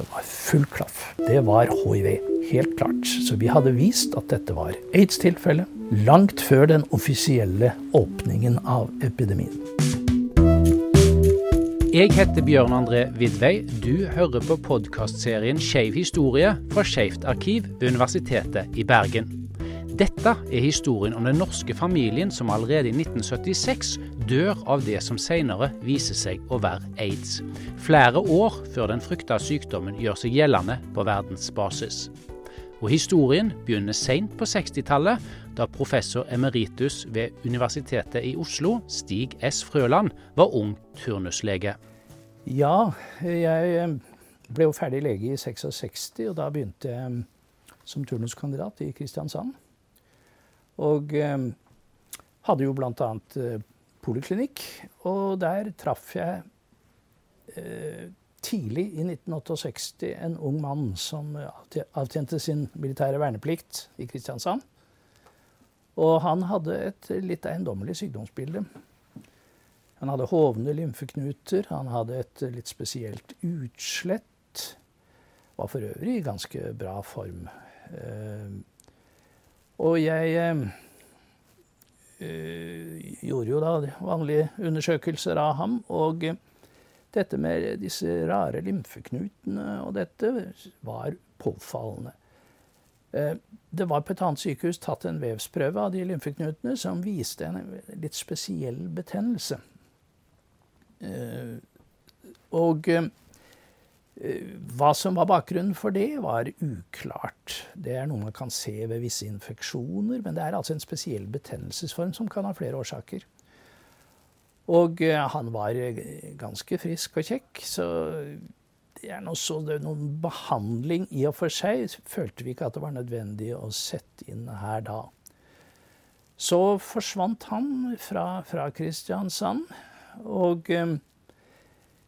Det var full klaff. Det var hiv. Helt klart. Så vi hadde vist at dette var aids-tilfelle langt før den offisielle åpningen av epidemien. Jeg heter Bjørn André Vidvei. Du hører på podkastserien Skeiv historie fra Skeivt arkiv ved Universitetet i Bergen. Dette er historien om den norske familien som allerede i 1976 dør av det som senere viser seg å være aids. Flere år før den frykta sykdommen gjør seg gjeldende på verdensbasis. Og historien begynner seint på 60-tallet, da professor emeritus ved Universitetet i Oslo, Stig S. Frøland, var ung turnuslege. Ja, jeg eh, ble jo ferdig lege i 66, og da begynte jeg eh, som turnuskandidat i Kristiansand. Og eh, hadde jo bl.a. Poliklinikk. Og der traff jeg eh, tidlig i 1968 en ung mann som avtjente sin militære verneplikt i Kristiansand. Og han hadde et litt eiendommelig sykdomsbilde. Han hadde hovne lymfeknuter, han hadde et litt spesielt utslett. Var for øvrig i ganske bra form. Eh, og jeg eh, gjorde jo da vanlige undersøkelser av ham. Og eh, dette med disse rare lymfeknutene og dette var påfallende. Eh, det var på et annet sykehus tatt en vevsprøve av de lymfeknutene som viste en litt spesiell betennelse. Eh, og Eh, hva som var bakgrunnen for det, var uklart. Det er noe man kan se ved visse infeksjoner, men det er altså en spesiell betennelsesform som kan ha flere årsaker. Og eh, han var eh, ganske frisk og kjekk, så det er noe så, det er noen behandling i og for seg følte vi ikke at det var nødvendig å sette inn her da. Så forsvant han fra, fra Kristiansand, og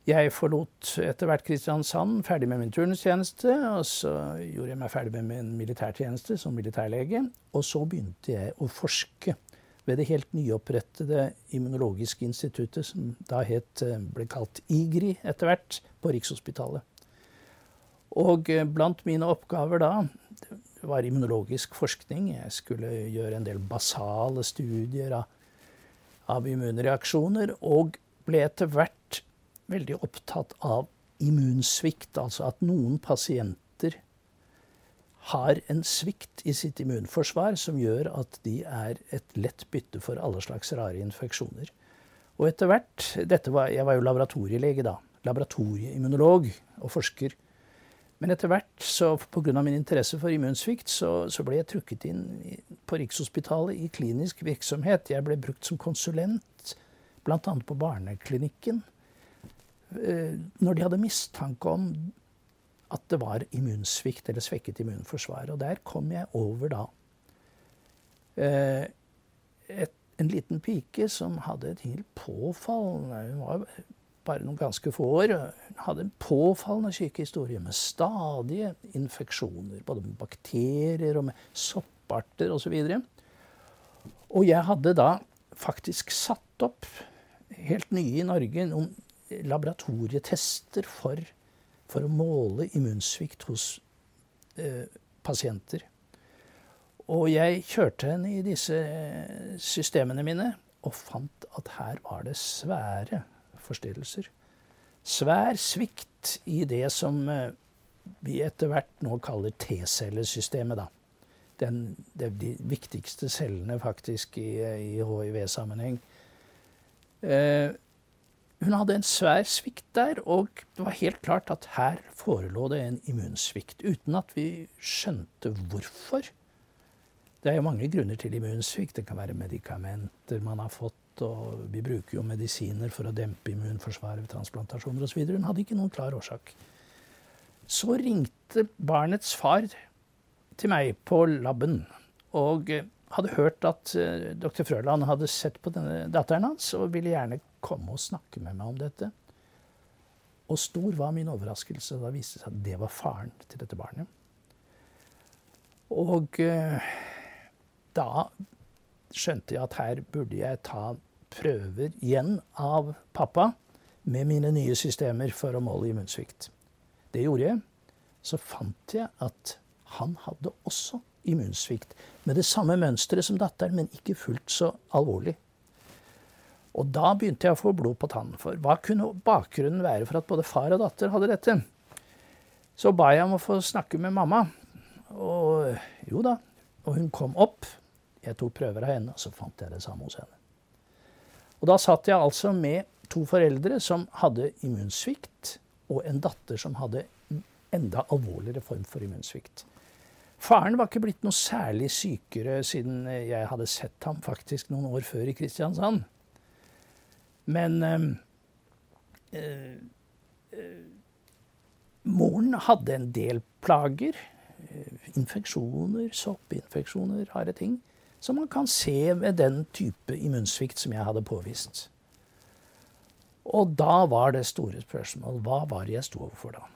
jeg forlot etter hvert Kristiansand, ferdig med min turnustjeneste. Og så gjorde jeg meg ferdig med min militærtjeneste som militærlege. Og så begynte jeg å forske ved det helt nyopprettede immunologiske instituttet, som da het, ble kalt IGRI etter hvert, på Rikshospitalet. Og eh, blant mine oppgaver da var immunologisk forskning. Jeg skulle gjøre en del basale studier av, av immunreaksjoner, og ble etter hvert veldig opptatt av immunsvikt, altså at noen pasienter har en svikt i sitt immunforsvar som gjør at de er et lett bytte for alle slags rare infeksjoner. Og etter hvert var, Jeg var jo laboratorielege da. Laboratorieimmunolog og forsker. Men etter hvert, så pga. min interesse for immunsvikt, så, så, ble jeg trukket inn på Rikshospitalet i klinisk virksomhet. Jeg ble brukt som konsulent, bl.a. på barneklinikken. Eh, når de hadde mistanke om at det var immunsvikt eller svekket immunforsvar. Og der kom jeg over da eh, et, en liten pike som hadde et helt påfallende Hun var bare noen ganske få år. Hun hadde en påfallende sykehistorie med stadige infeksjoner. Både med bakterier og med sopparter osv. Og, og jeg hadde da faktisk satt opp, helt nye i Norge, noen laboratorietester for, for, å måle immunsvikt hos eh, pasienter. Og jeg kjørte henne i disse eh, systemene mine og fant at her var det svære forstyrrelser. Svær svikt i det som eh, vi etter hvert nå kaller T-cellesystemet. da. Den, det er de viktigste cellene faktisk i, i hiv-sammenheng. Eh, hun hadde en svær svikt der, og det var helt klart at her forelå det en immunsvikt, uten at vi skjønte hvorfor. Det er jo mange grunner til immunsvikt. Det kan være medikamenter man har fått, og vi bruker jo medisiner for å dempe immunforsvaret ved transplantasjoner osv. Hun hadde ikke noen klar årsak. Så ringte barnets far til meg på laben og hadde hørt at uh, dr. Frøland hadde sett på denne datteren hans og ville gjerne komme og snakke med meg om dette. Og stor var min overraskelse da det viste seg at det var faren til dette barnet. Og eh, da skjønte jeg at her burde jeg ta prøver igjen av pappa med mine nye systemer for å måle immunsvikt. Det gjorde jeg. så fant jeg at han hadde også immunsvikt. Med det samme mønsteret som datteren, men ikke fullt så alvorlig. Og da begynte jeg å få blod på tannen. For hva kunne bakgrunnen være for at både far og datter hadde dette? Så ba jeg om å få snakke med mamma. Og jo da. Og hun kom opp. Jeg tok prøver av henne, og så fant jeg det samme hos henne. Og da satt jeg altså med to foreldre som hadde immunsvikt, og en datter som hadde enda alvorligere form for immunsvikt. Faren var ikke blitt noe særlig sykere siden jeg hadde sett ham faktisk noen år før i Kristiansand. Men øh, øh, moren hadde en del plager. Infeksjoner, soppinfeksjoner, harde ting. Som man kan se ved den type immunsvikt som jeg hadde påvist. Og da var det store spørsmål hva var det jeg sto overfor da?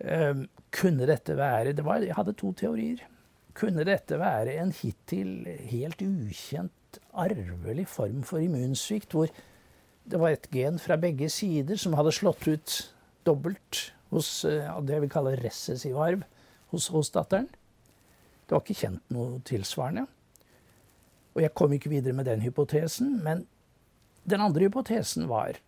Um, kunne dette være det var, Jeg hadde to teorier. Kunne dette være en hittil helt ukjent arvelig form for immunsvikt, hvor det var et gen fra begge sider som hadde slått ut dobbelt hos uh, det vi kaller recessiv arv hos, hos datteren? Det var ikke kjent noe tilsvarende. Og jeg kom ikke videre med den hypotesen. Men den andre hypotesen var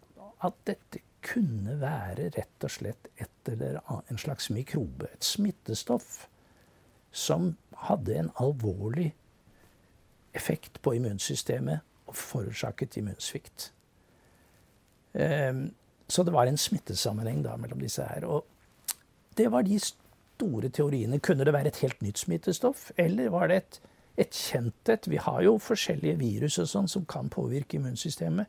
at dette kunne være rett og slett et eller annet, en slags mikrobe, et smittestoff, som hadde en alvorlig effekt på immunsystemet og forårsaket immunsvikt. Ehm, så det var en smittesammenheng da mellom disse her. Og det var de store teoriene. Kunne det være et helt nytt smittestoff, eller var det et, et kjent et? Vi har jo forskjellige virus og sånn som kan påvirke immunsystemet,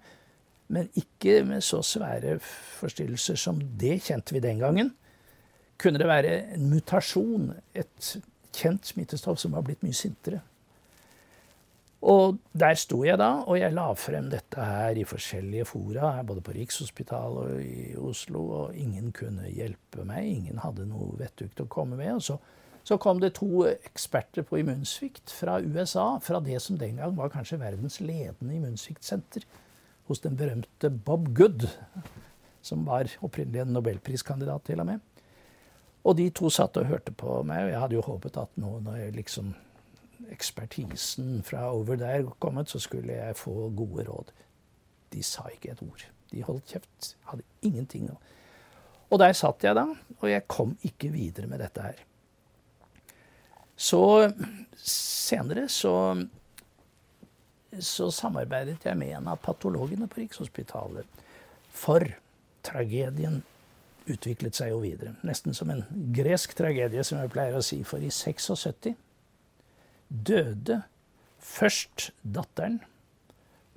men ikke med så svære forstyrrelser som det kjente vi den gangen. Kunne det være en mutasjon, et kjent smittestoff som var blitt mye sintere? Og der sto jeg da, og jeg la frem dette her i forskjellige fora, både på Rikshospitalet og i Oslo, og ingen kunne hjelpe meg. Ingen hadde noe vettugt å komme med. Og så, så, kom det to eksperter på immunsvikt fra USA, fra det som den gang var kanskje verdens ledende immunsviktsenter, hos den berømte Bob Good, som var opprinnelig en nobelpriskandidat til og med. Og de to satt og hørte på meg, og jeg hadde jo håpet at nå når liksom ekspertisen fra over der kommet, så skulle jeg få gode råd. De sa ikke et ord. De holdt kjeft. Hadde ingenting å Og der satt jeg da, og jeg kom ikke videre med dette her. Så senere så, så samarbeidet jeg med en av patologene på Rikshospitalet. For tragedien utviklet seg jo videre. Nesten som en gresk tragedie, som jeg pleier å si. For i 76 døde først datteren,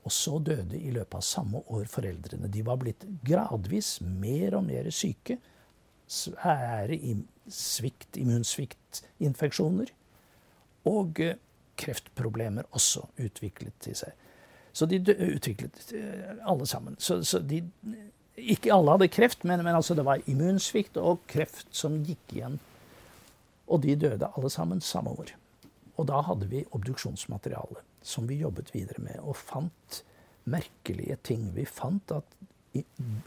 og så døde i løpet av samme år foreldrene. De var blitt gradvis mer og mer syke. Svære svikt, immunsviktinfeksjoner. Og eh, kreftproblemer også utviklet i seg. Så de utviklet eh, alle sammen. Så, så de, ikke alle hadde kreft, men, men altså det var immunsvikt og kreft som gikk igjen. Og de døde alle sammen samme år. Og da hadde vi obduksjonsmateriale som vi jobbet videre med, og fant merkelige ting. Vi fant at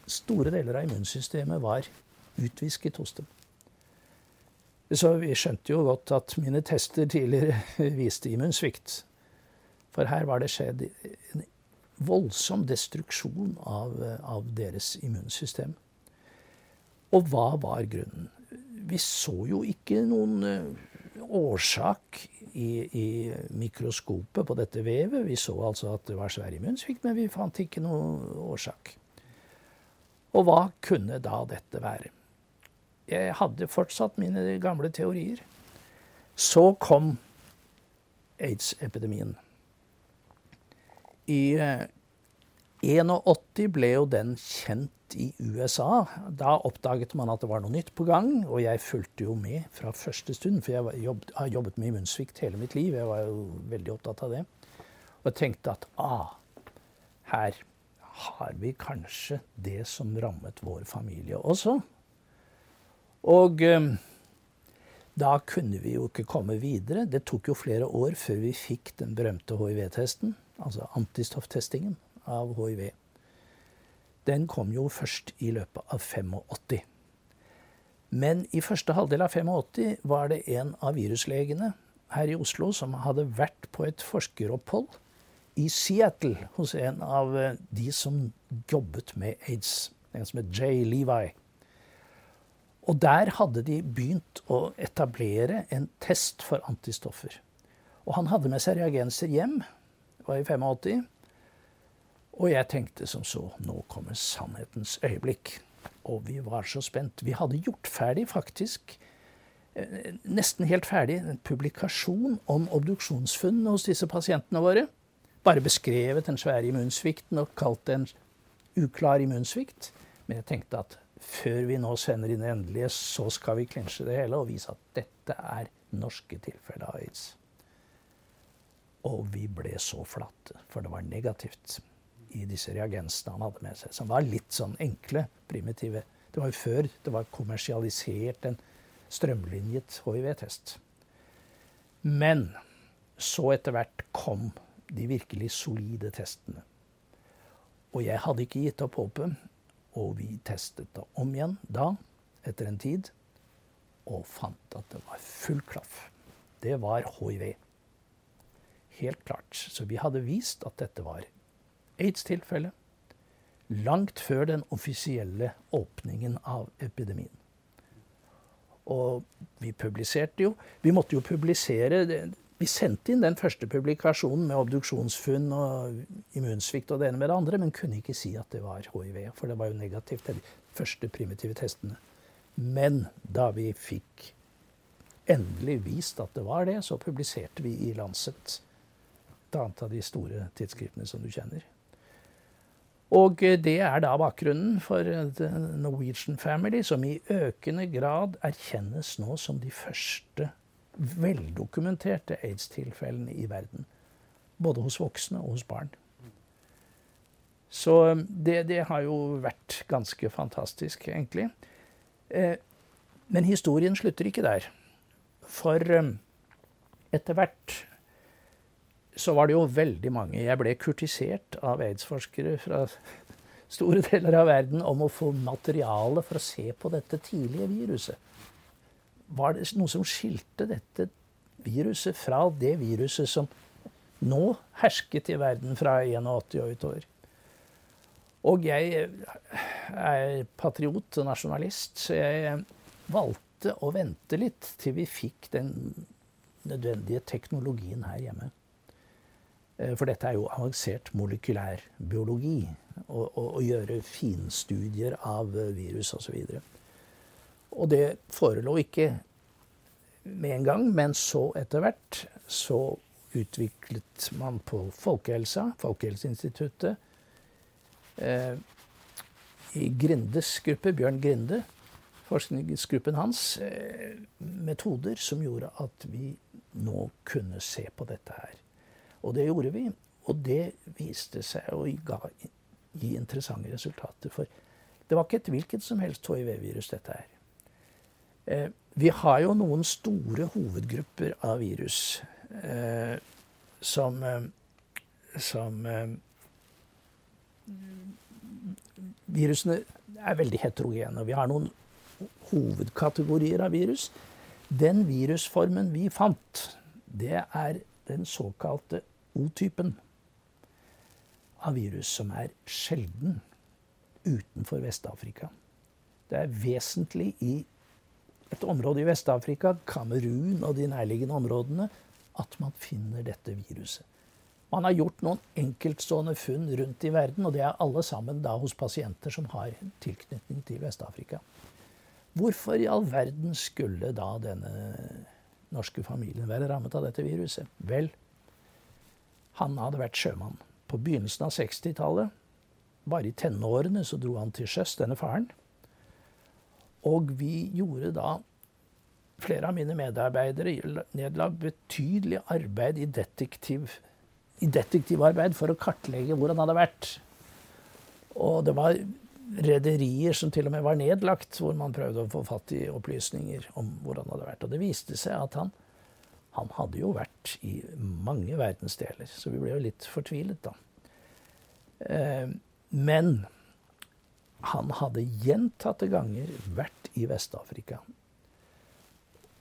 store deler av immunsystemet var utvisket hos dem. Så vi skjønte jo godt at mine tester tidligere viste immunsvikt. For her var det skjedd en voldsom destruksjon av, av deres immunsystem. Og hva var grunnen? Vi så jo ikke noen årsak i, i, mikroskopet på dette vevet. Vi så altså at det var svær immunsvikt, men vi fant ikke noen årsak. Og hva kunne da dette være? Jeg hadde fortsatt mine gamle teorier. Så kom aids-epidemien. I 1981 eh, ble jo den kjent i USA. Da oppdaget man at det var noe nytt på gang, og jeg fulgte jo med fra første stund. For jeg har jobbet med immunsvikt hele mitt liv. Jeg var jo veldig opptatt av det. Og jeg tenkte at ah, her har vi kanskje det som rammet vår familie også. Og um, da kunne vi jo ikke komme videre. Det tok jo flere år før vi fikk den berømte hiv-testen, altså antistofftestingen av hiv den kom jo først i løpet av 85. Men i første halvdel av 85 var det en av viruslegene her i Oslo som hadde vært på et forskeropphold i Seattle hos en av eh, de som jobbet med aids, en som het Jay Levi. Og der hadde de begynt å etablere en test for antistoffer. Og han hadde med seg reagenser hjem. Det var i 85. Og jeg tenkte som så Nå kommer sannhetens øyeblikk. Og vi var så spent. Vi hadde gjort ferdig, faktisk, eh, nesten helt ferdig, en publikasjon om obduksjonsfunnene hos disse pasientene våre. Bare beskrevet den svære immunsvikten og kalt det en uklar immunsvikt. Men jeg tenkte at før vi nå sender inn det endelige, så skal vi klinsje det hele og vise at dette er norske tilfeller av aids. Og vi ble så flate, for det var negativt i disse reagensene han hadde med seg, som var litt sånn enkle, primitive. Det var jo før det var kommersialisert en strømlinjet hiv-test. Men så etter hvert kom de virkelig solide testene. Og jeg hadde ikke gitt opp håpet, og vi testet det om igjen da, etter en tid, og fant at det var full klaff. Det var hiv. Helt klart. Så vi hadde vist at dette var aids-tilfelle langt før den offisielle åpningen av epidemien. Og vi publiserte jo Vi måtte jo publisere Vi sendte inn den første publikasjonen med obduksjonsfunn og immunsvikt og det ene med det andre, men kunne ikke si at det var hiv, for det var jo negativt til de første primitive testene. Men da vi fikk endelig vist at det var det, så publiserte vi i Lancet, et annet av de store tidsskriftene som du kjenner. Og det er da bakgrunnen for The Norwegian Family, som i økende grad erkjennes nå som de første veldokumenterte aids-tilfellene i verden. Både hos voksne og hos barn. Så eh, det, det, har jo vært ganske fantastisk, egentlig. Men historien slutter ikke der. For etter hvert så var det jo veldig mange Jeg ble kurtisert av aids-forskere fra store deler av verden om å få materiale for å se på dette tidlige viruset. Var det noe som skilte dette viruset fra det viruset som nå hersket i verden fra 81 og utover? Og jeg er patriot og nasjonalist, så jeg valgte å vente litt til vi fikk den nødvendige teknologien her hjemme. Eh, for dette er jo avansert molekylærbiologi. Å gjøre finstudier av eh, virus osv. Og, så og det forelå ikke med en gang, men så etter hvert så utviklet man på Folkehelsa, Folkehelseinstituttet, eh, i Grindes gruppe, Bjørn Grinde, forskningsgruppen hans, eh, metoder som gjorde at vi nå kunne se på dette her. Og det gjorde vi. Og det viste seg å gi interessante resultater. For det var ikke et hvilket som helst hiv-virus, dette her. Eh, vi har jo noen store hovedgrupper av virus eh, som, eh, som Virusene er veldig heterogene. Vi har noen hovedkategorier av virus. Den virusformen vi fant, det er den såkalte O-typen av virus som er sjelden utenfor Vest-Afrika. Det er vesentlig i et område i Vest-Afrika, Kamerun og de nærliggende områdene, at man finner dette viruset. Man har gjort noen enkeltstående funn rundt i verden, og det er alle sammen da hos pasienter som har tilknytning til Vest-Afrika. Hvorfor i all verden skulle da denne norske familien være rammet av dette viruset? Vel, han hadde vært sjømann. På begynnelsen av 60-tallet, bare i tenårene, så dro han til sjøs, denne faren. Og vi gjorde da Flere av mine medarbeidere nedla betydelig arbeid i, detektiv, i detektivarbeid for å kartlegge hvor han hadde vært. Og det var rederier som til og med var nedlagt, hvor man prøvde å få fatt i opplysninger om hvor han hadde vært. Og det viste seg at han han hadde jo vært i mange verdensdeler, så vi ble jo litt fortvilet, da. Eh, men han hadde gjentatte ganger vært i Vest-Afrika.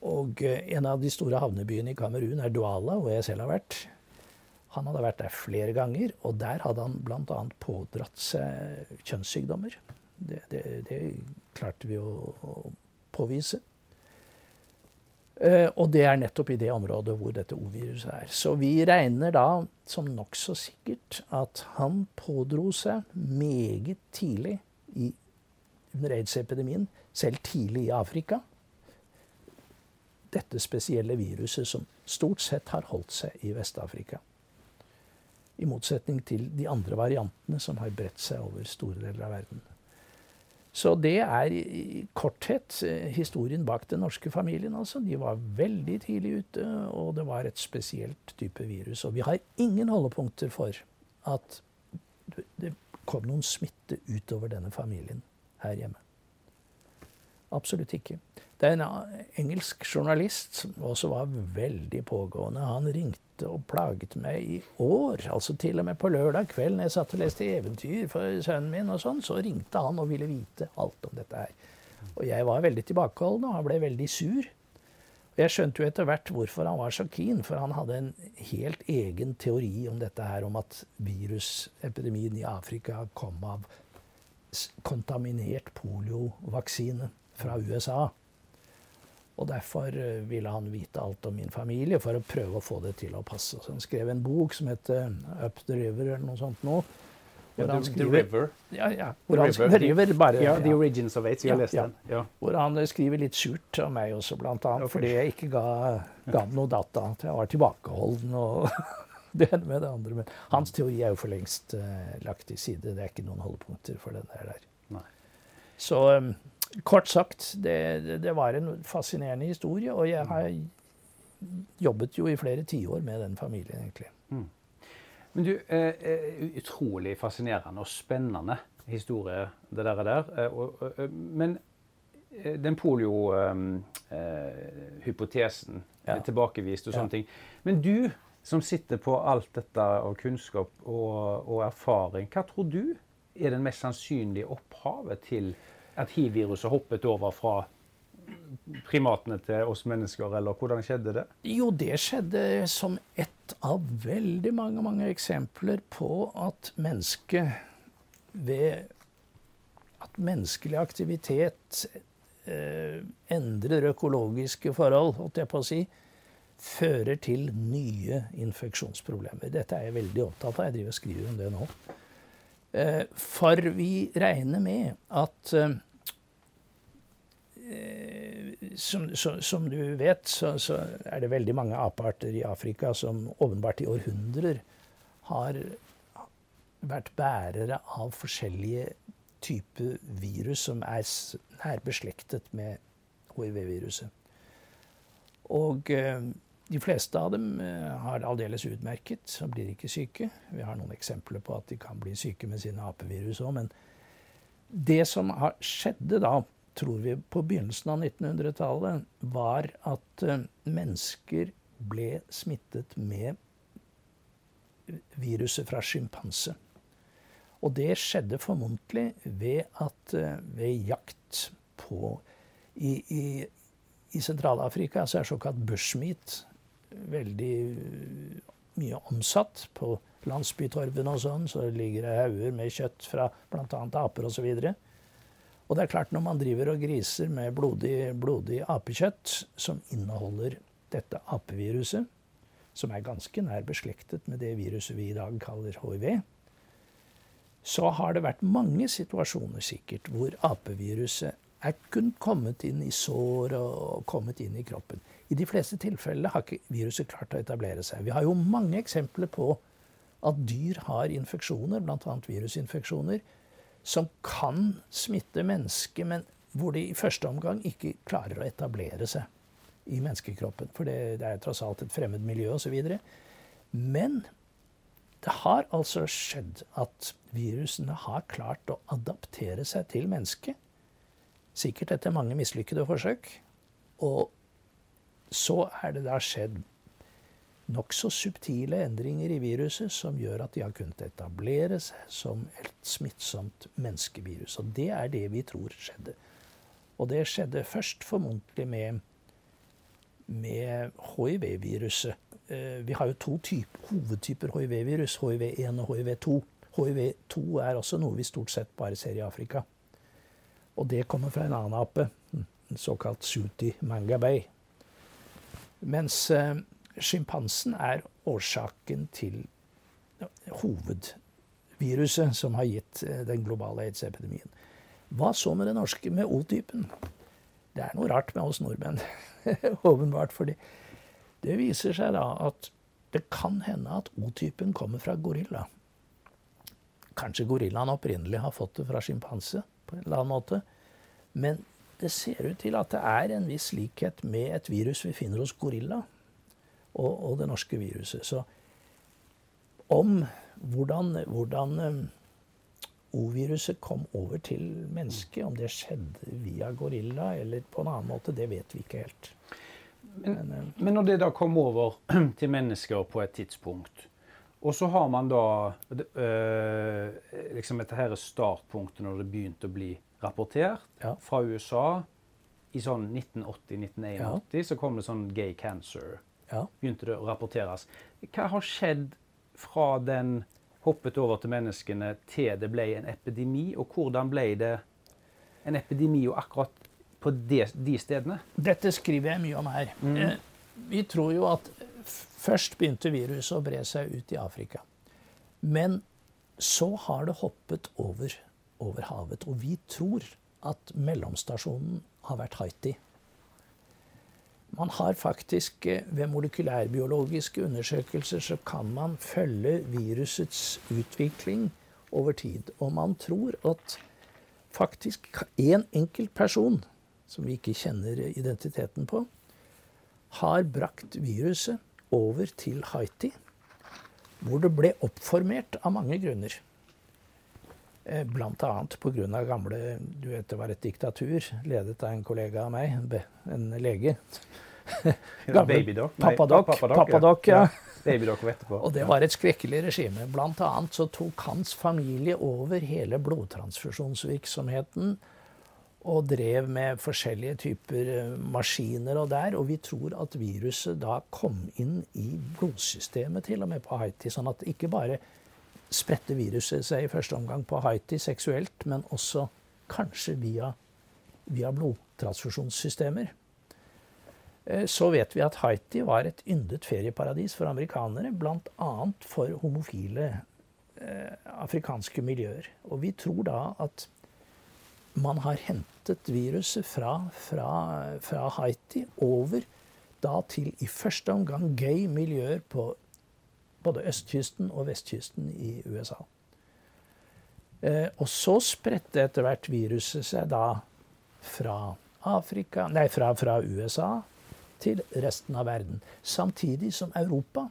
Og eh, en av de store havnebyene i Kamerun er Douala, hvor jeg selv har vært. Han hadde vært der flere ganger, og der hadde han bl.a. pådratt seg kjønnssykdommer. Det, det, det klarte vi å, å påvise. Uh, og det er nettopp i det området hvor dette O-viruset er. Så vi regner da som nokså sikkert at han pådro seg meget tidlig i, under aids-epidemien, selv tidlig i Afrika, dette spesielle viruset som stort sett har holdt seg i Vest-Afrika. I motsetning til de andre variantene som har bredt seg over store deler av verden. Så det er i korthet eh, historien bak den norske familien. altså. De var veldig tidlig ute, og det var et spesielt type virus. Og vi har ingen holdepunkter for at det kom noen smitte utover denne familien her hjemme. Absolutt ikke. Det er en engelsk journalist som også var veldig pågående. Han ringte og plaget meg i år. Altså til og med på lørdag kveld når jeg satt og leste eventyr for sønnen min, og sånn, så ringte han og ville vite alt om dette her. Og jeg var veldig tilbakeholden, og han ble veldig sur. Jeg skjønte jo etter hvert hvorfor han var så keen, for han hadde en helt egen teori om dette her, om at virusepidemien i Afrika kom av kontaminert poliovaksine fra USA. Og derfor eh, ville han vite alt om min familie for å prøve å få det til å passe. Så han skrev en bok som heter 'Up the River' eller noe sånt nå. Ja, han skriver, the, River? Ja, ja. Hvor han skriver, river, bare, ja, The Origins of Aids. Jeg har lest den. Ja. Hvor han skriver litt surt om meg også, blant annet. Fordi jeg ikke ga, ga ham noe data. At jeg var tilbakeholden og det ene med det andre. Men hans teori er jo for lengst uh, lagt til side. Det er ikke noen holdepunkter for den der. Nei. Så um, Kort sagt, det, det, var en fascinerende historie, og jeg har jobbet jo i flere tiår med den familien, egentlig. Mm. Men du, eh, eh utrolig fascinerende og spennende historie, det der. der. Eh, men den polio-hypotesen eh, ja. er tilbakevist og sånne ja. ting. Men du som sitter på alt dette av kunnskap og, og erfaring, hva tror du er den mest sannsynlige opphavet til at hiv-viruset hoppet over fra primatene til oss mennesker, eller hvordan skjedde det? Jo, det skjedde som ett av veldig mange, mange eksempler på at mennesket ved at menneskelig aktivitet eh, endrer økologiske forhold, holdt jeg på å si, fører til nye infeksjonsproblemer. Dette er jeg veldig opptatt av. Jeg driver og skriver om det nå. Eh, for vi regner med at eh, som, som, som, du vet, så, så, er det veldig mange apearter i Afrika som åpenbart i århundrer har vært bærere av forskjellige typer virus som er nær beslektet med hiv-viruset. Og eh, de fleste av dem har har aldeles utmerket og blir ikke syke. Vi har noen eksempler på at de kan bli syke med sine apevirus òg. Men det som skjedde da tror vi på begynnelsen av 1900-tallet, var at uh, mennesker ble smittet med viruset fra sjimpanse. Og det skjedde formodentlig ved at uh, ved jakt på I, i, i Sentral-Afrika så er såkalt bushmeat veldig mye omsatt. På landsbytorvene og sånn så ligger det hauger med kjøtt fra bl.a. aper osv. Og, så og det er klart, når man driver og griser med blodig, blodig apekjøtt som inneholder dette apeviruset, som er ganske nær beslektet med det viruset vi i dag kaller hiv, så har det vært mange situasjoner sikkert hvor apeviruset er kun kommet inn i sår og kommet inn i kroppen. I de fleste tilfellene har ikke viruset klart å etablere seg. Vi har jo mange eksempler på at dyr har infeksjoner, bl.a. virusinfeksjoner, som kan smitte mennesket, men hvor de i første omgang ikke klarer å etablere seg i menneskekroppen. For det, det er tross alt et fremmed miljø osv. Men det har altså skjedd at virusene har klart å adaptere seg til mennesket. Sikkert etter mange mislykkede forsøk. Og så er det da skjedd nokså subtile endringer i viruset som gjør at de har kunnet etablere seg som et smittsomt menneskevirus. Og det er det vi tror skjedde. Og det skjedde først formodentlig med, med hiv-viruset. Eh, vi har jo to typer, hovedtyper hiv-virus, hiv1 og hiv2. Hiv2 er også noe vi stort sett bare ser i Afrika. Og det kommer fra en annen ape, en såkalt Suti Mangabay. Mens eh, sjimpansen er årsaken til hovedviruset som har gitt eh, den globale aids-epidemien. Hva så med det norske, med O-typen? Det er noe rart med oss nordmenn, åpenbart. fordi det viser seg da at det kan hende at O-typen kommer fra gorilla. Kanskje gorillaen opprinnelig har fått det fra sjimpanse på en eller annen måte. Men det ser ut til at det er en viss likhet med et virus vi finner hos gorilla og, og det norske viruset. Så om hvordan, hvordan um, O-viruset kom over til mennesket, om det skjedde via gorilla eller på en annen måte, det vet vi ikke helt. Men, men, um, men når det da kom over til mennesker på et tidspunkt, og så har man da øh, liksom dette her startpunktet når det begynte å bli rapportert ja. fra USA i sånn 1980-1981, ja. så kom det sånn gay cancer ja. begynte det å rapporteres. Hva har skjedd fra den hoppet over til menneskene til det ble en epidemi, og hvordan ble det en epidemi og akkurat på de, de stedene? Dette skriver jeg mye om her. Mm. Eh, vi tror jo at først begynte viruset å bre seg ut i Afrika. Men så har det hoppet over, over havet. Og vi tror at mellomstasjonen har vært Haiti. Man har faktisk eh, ved molekylærbiologiske undersøkelser så kan man følge virusets utvikling over tid. Og man tror at faktisk én en enkelt person, som vi ikke kjenner identiteten på, har brakt viruset over til Haiti, hvor det ble oppformert av mange grunner. Eh, Bl.a. pga. gamle Du vet det var et diktatur ledet av en kollega av meg, en lege. Babydoc? Pappadoc, ja. Babydoc var etterpå. Og det var et skrekkelig regime. Blant annet så tok hans familie over hele blodtransfusjonsvirksomheten og drev med forskjellige typer eh, maskiner og der. Og vi tror at viruset da kom inn i blodsystemet til og med på Haiti. Sånn at ikke bare spredte viruset seg i første omgang på Haiti seksuelt, men også kanskje via, via blodtransfusjonssystemer. Eh, så vet vi at Haiti var et yndet ferieparadis for amerikanere, bl.a. for homofile eh, afrikanske miljøer. Og vi tror da at man har hentet viruset fra, fra, fra Haiti over da til i første omgang gay miljøer på både østkysten og vestkysten i USA. Eh, og så spredte etter hvert viruset seg da fra, Afrika, nei, fra, fra USA til resten av verden. Samtidig som Europa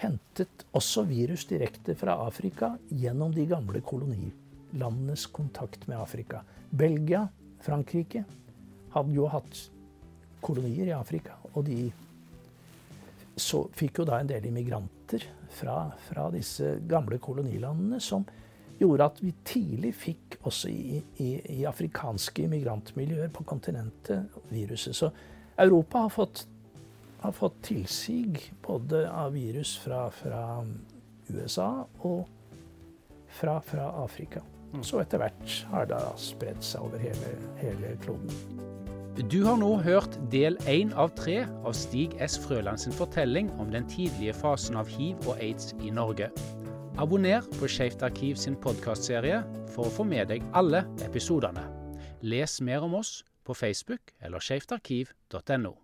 hentet også virus direkte fra Afrika gjennom de gamle kolonilandenes kontakt med Afrika. Belgia, Frankrike hadde jo hatt kolonier i Afrika, og de så fikk jo da en del immigranter fra, fra disse gamle kolonilandene som gjorde at vi tidlig fikk også i, i, i afrikanske immigrantmiljøer på kontinentet viruset. Så Europa har fått, har fått tilsig både av virus fra, fra USA og fra, fra Afrika. Mm. Så etter hvert har det spredt seg over hele, hele kloden. Du har nå hørt del én av tre av Stig S. Frøland sin fortelling om den tidlige fasen av hiv og aids i Norge. Abonner på Skeivt arkiv sin podkastserie for å få med deg alle episodene. Les mer om oss på Facebook eller skeivtarkiv.no.